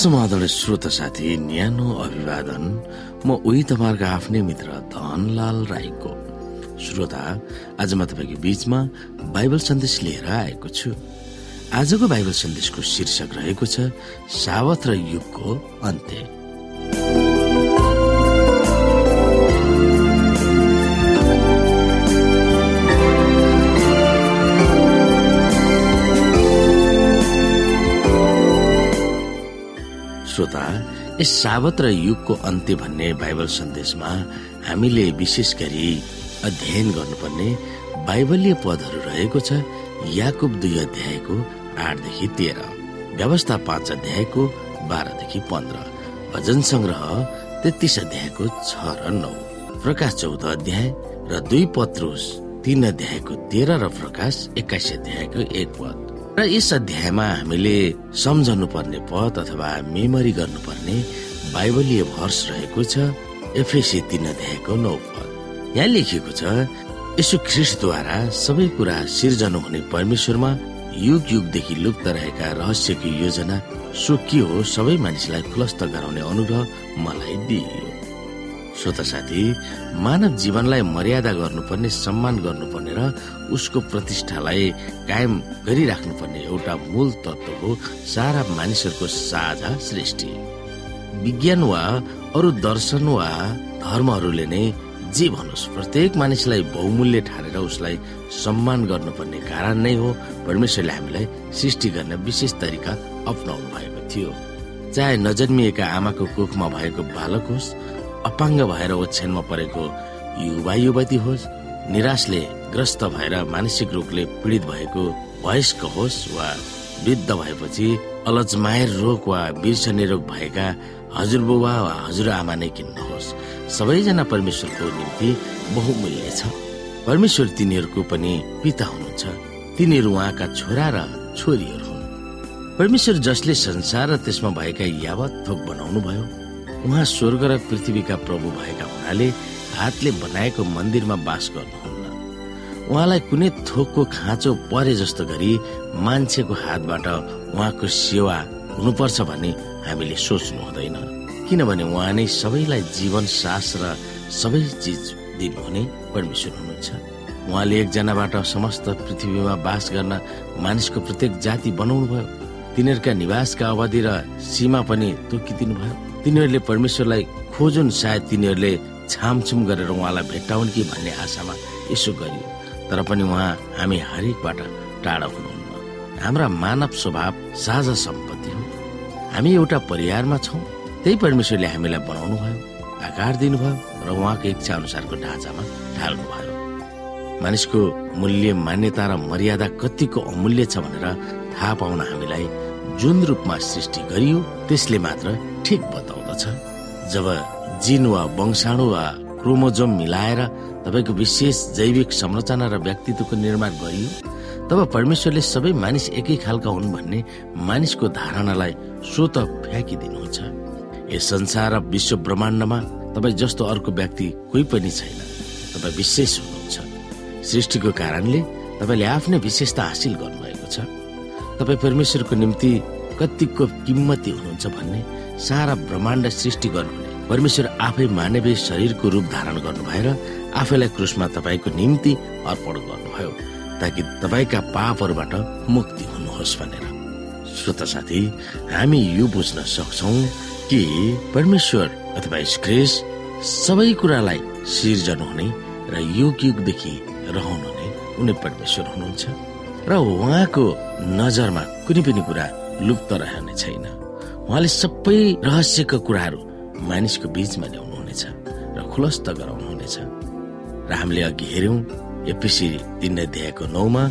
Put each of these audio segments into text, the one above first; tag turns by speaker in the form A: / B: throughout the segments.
A: समाधान श्रोता साथी न्यानो अभिवादन। म उही तपाईँहरूको आफ्नै मित्र धनलाल राईको। श्रोता आज म तपाईँको बीचमा बाइबल सन्देश लिएर आएको छु। आजको बाइबल सन्देशको शीर्षक रहेको छ सावत र युगको अन्त्य। यस सावत र युगको अन्त्य भन्ने बाइबल सन्देशमा हामीले विशेष गरी अध्ययन गर्नुपर्ने बाइबलीय पदहरू रहेको छ याकुब दुई अध्यायको आठदेखि तेह्र। व्यवस्था पाँच अध्यायको बाह्रदेखि पन्ध्र। भजन संग्रह तेत्तिस अध्यायको छ र नौ। प्रकाश चौध अध्याय र दुई पत्रुस तीन अध्यायको तेह्र र प्रकाश एक्काइस अध्यायको एक पद। र यस अध्यायमा हामीले सम्झनु पर्ने पद अथवा मेमोरी गर्नुपर्ने बाइबलीय भर्स रहेको छ एफएसी तीन अध्यायको नौ पद। यहाँ लेखिएको छ यसो ख्रिस्टद्वारा सबै कुरा सिर्जना हुने परमेश्वरमा युग युगदेखि लुप्त रहेका रहस्यको योजना सो के हो सबै मानिसलाई खुलस्त गराउने अनुग्रह मलाई दिइयो। श्रोता साथी मानव जीवनलाई मर्यादा गर्नुपर्ने सम्मान गर्नुपर्ने र उसको प्रतिष्ठालाई कायम गरिराख्नुपर्ने एउटा मूल तत्व हो सारा मानिसहरूको साझा सृष्टि। विज्ञान वा अरू दर्शन वा धर्महरूले नै जे भनोस् प्रत्येक मानिसलाई बहुमूल्य ठानेर उसलाई सम्मान गर्नुपर्ने कारण नै हो परमेश्वरले हामीलाई सृष्टि गर्न विशेष तरिका अप्नाउनु भएको थियो। चाहे नजन्मिएका आमाको कोखमा भएको बालक होस् अपाङ्ग भएर ओछ्यानमा परेको युवा युवती होस् निराशले ग्रस्त भएर मानसिक रोगले पीडित भएको वयस्क होस् वा वृद्ध भएपछि अलजमायर रोग वा बिर्सने रोग भएका हजुरबुबा वा हजुरआमा नै किन्न होस्। सबैजना परमेश्वरको निम्ति बहुमूल्य छ। परमेश्वर तिनीहरूको पनि पिता हुनुहुन्छ। तिनीहरू उहाँका छोरा र छोरीहरू हुन्। परमेश्वर जसले संसार र त्यसमा भएका यावत थोक बनाउनु भयो उहाँ स्वर्ग र पृथ्वीका प्रभु भएका हुनाले हातले बनाएको मन्दिरमा बास गर्नुहुन्न। उहाँलाई कुनै थोकको खाँचो परे जस्तो गरी मान्छेको हातबाट उहाँको सेवा हुनुपर्छ भन्ने हामीले सोच्नु हुँदैन। किनभने उहाँ नै सबैलाई जीवन सास र सबै चिज दिनुहुने परमेश्वर हुनुहुन्छ। उहाँले एकजनाबाट समस्त पृथ्वीमा बास गर्न मानिसको प्रत्येक जाति बनाउनु भयो तिनीहरूका निवासका अवधि र सीमा पनि तोकिदिनु भयो तिनीहरूले परमेश्वरलाई खोजुन् सायद तिनीहरूले छामछुम गरेर उहाँलाई भेट्टाउन् कि भन्ने आशामा यसो गरियो। तर पनि उहाँ हामी हरेकबाट टाढा हुनुहुन्न। हाम्रा मानव स्वभाव साझा सम्पत्ति हो। हामी एउटा परिवारमा छौँ। त्यही परमेश्वरले हामीलाई बनाउनु भयो आकार दिनुभयो र उहाँको इच्छा अनुसारको ढाँचामा ढाल्नु भयो मानिसको मूल्य मान्यता र मर्यादा कतिको अमूल्य छ भनेर थाहा पाउन हामीलाई जुन रूपमा सृष्टि गरियो त्यसले मात्र ठिक बताउँदछ। जब जिन वा वंशाणु वा क्रोमोजोम मिलाएर तपाईँको विशेष जैविक संरचना र व्यक्तित्वको निर्माण गरियो तब परमेश्वरले सबै मानिस एकै खालका हुन् भन्ने मानिसको धारणालाई स्वत फ्याँकिदिनुहुन्छ। यस संसार र विश्व ब्रह्माण्डमा तपाईँ जस्तो अर्को व्यक्ति कोही पनि छैन। तपाईँ विशेष हुनुहुन्छ। सृष्टिको कारणले तपाईँले आफ्नै विशेषता हासिल गर्नुभएको छ। तपाईँ परमेश्वरको निम्ति कतिको किम्मती हुनुहुन्छ भन्ने सारा ब्रह्माण्ड सृष्टि गर्नुहुने। परमेश्वर आफै मानवीय शरीरको रूप धारण गर्नु भएर आफैलाई क्रुसमा तपाईँको निम्ति अर्पण गर्नुभयो ताकि तपाईँका पापहरूबाट मुक्ति हुनुहोस् भनेर। श्रोता साथी हामी यो बुझ्न सक्छौ कि परमेश्वर अथवा क्रिस सबै कुरालाई सिर्जन हुने र युग युगदेखि रहनु हुने उनी परमेश्वर हुनुहुन्छ। र उहाँको नजरमा कुनै पनि कुरा लुप्त रहने छैन। उहाँले सबै रहस्यका कुराहरू मानिसको बीचमा ल्याउनुहुनेछ र खुलस्त गराउनुहुनेछ। र हामीले अघि हेर्यौं एपिसी तीन अध्यायको नौमा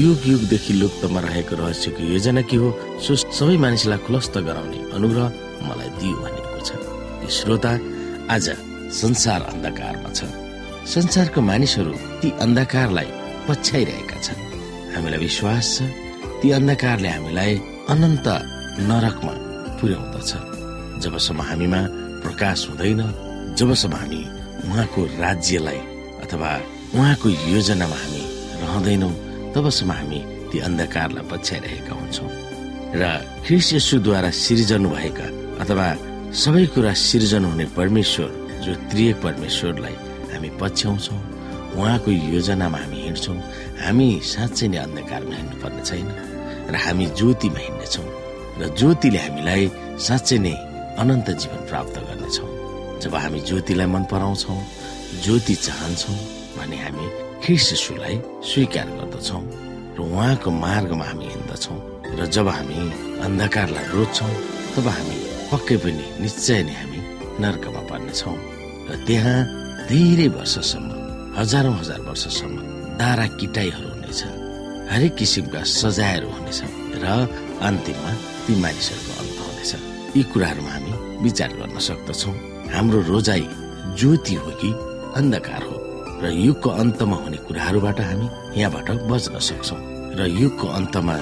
A: युग युगदेखि लुप्तमा रहेको रहस्यको योजना के हो सो सबै मानिसलाई खुलस्त गराउने अनुग्रह मलाई दियो भनेको छ। श्रोता आज संसार अन्धकारमा छ संसारको मानिसहरू ती अन्धकारलाई पछ्याइरहेका छन्। हामीलाई विश्वास छ ती अन्धकारले हामीलाई अनन्त नरकमा पुर्याउँदछ। जबसम्म हामीमा प्रकाश हुँदैन जबसम्म हामी उहाँको राज्यलाई अथवा उहाँको योजनामा हामी रहँदैनौँ तबसम्म हामी ती अन्धकारलाई पछ्याइरहेका हुन्छौँ। र ख्रिस यसुद्वारा सिर्जनु भएका अथवा सबै कुरा सिर्जन हुने परमेश्वर जो त्रिय परमेश्वरलाई हामी पछ्याउँछौँ उहाँको योजनामा हामी हिँड्छौँ। हामी साँच्चै नै अन्धकारमा हिँड्नु पर्ने छैन र हामी ज्योतिमा हिँड्नेछौँ र ज्योतिले हामीलाई साँच्चै नै अनन्त जीवन प्राप्त गर्नेछौँ। जब हामी ज्योतिलाई मन पराउँछौँ ज्योति चाहन्छौँ भने हामी ख्रिसुलाई स्वीकार गर्दछौँ र उहाँको मार्गमा हामी हिँड्दछौँ र जब हामी अन्धकारलाई रोज्छौँ तब हामी पक्कै पनि निश्चय नै हामी नर्कमा पर्नेछौँ र त्यहाँ धेरै वर्षसम्म हजारौँ हजार वर्षसम्म दारा किटाइहरू हुनेछ हरेक किसिमका सजायहरू हुनेछ र अन्तिममा ती मानिसहरूको अन्त हुनेछ। यी कुराहरूमा हामी विचार गर्न सक्दछौँ। हाम्रो रोजाइ ज्योति हो कि अन्धकार हो? र युगको अन्तमा हुने कुराहरूबाट हामी यहाँबाट बच्न सक्छौँ। र युगको अन्तमा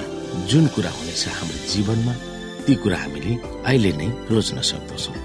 A: जुन कुरा हुनेछ हाम्रो जीवनमा ती कुरा हामीले अहिले नै रोज्न सक्दछौँ।